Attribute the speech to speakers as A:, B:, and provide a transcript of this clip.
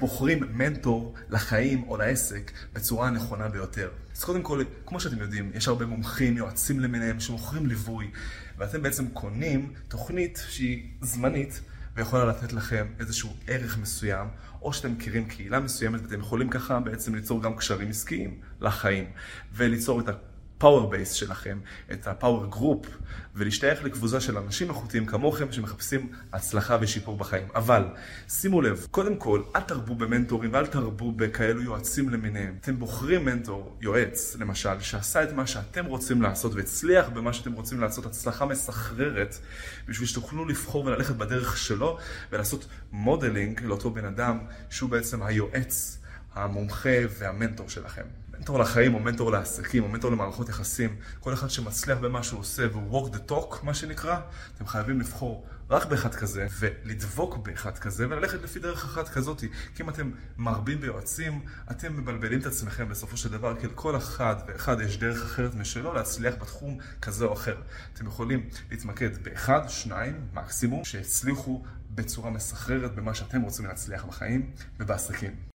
A: בוחרים מנטור לחיים או לעסק בצורה הנכונה ביותר. אז קודם כל, כמו שאתם יודעים, יש הרבה מומחים, יועצים למיניהם, שמוכרים ליווי, ואתם בעצם קונים תוכנית שהיא זמנית, ויכולה לתת לכם איזשהו ערך מסוים, או שאתם מכירים קהילה מסוימת, ואתם יכולים ככה בעצם ליצור גם קשרים עסקיים לחיים, וליצור את ה... power base שלכם, את ה power group, ולהשתייך לקבוצה של אנשים איכותיים כמוכם שמחפשים הצלחה ושיפור בחיים. אבל, שימו לב, קודם כל, אל תרבו במנטורים ואל תרבו בכאלו יועצים למיניהם. אתם בוחרים מנטור, יועץ, למשל, שעשה את מה שאתם רוצים לעשות והצליח במה שאתם רוצים לעשות, הצלחה מסחררת, בשביל שתוכלו לבחור וללכת בדרך שלו, ולעשות modeling לאותו בן אדם, שהוא בעצם היועץ, המומחה והמנטור שלכם. מנטור לחיים, או מנטור לעסקים, או מנטור למערכות יחסים, כל אחד שמצליח במה שהוא עושה, והוא walk the talk, מה שנקרא, אתם חייבים לבחור רק באחד כזה, ולדבוק באחד כזה, וללכת לפי דרך אחת כזאת. כי אם אתם מרבים ביועצים, אתם מבלבלים את עצמכם בסופו של דבר, כי לכל אחד ואחד יש דרך אחרת משלו להצליח בתחום כזה או אחר. אתם יכולים להתמקד באחד, שניים, מקסימום, שהצליחו בצורה מסחררת במה שאתם רוצים להצליח בחיים ובעסקים.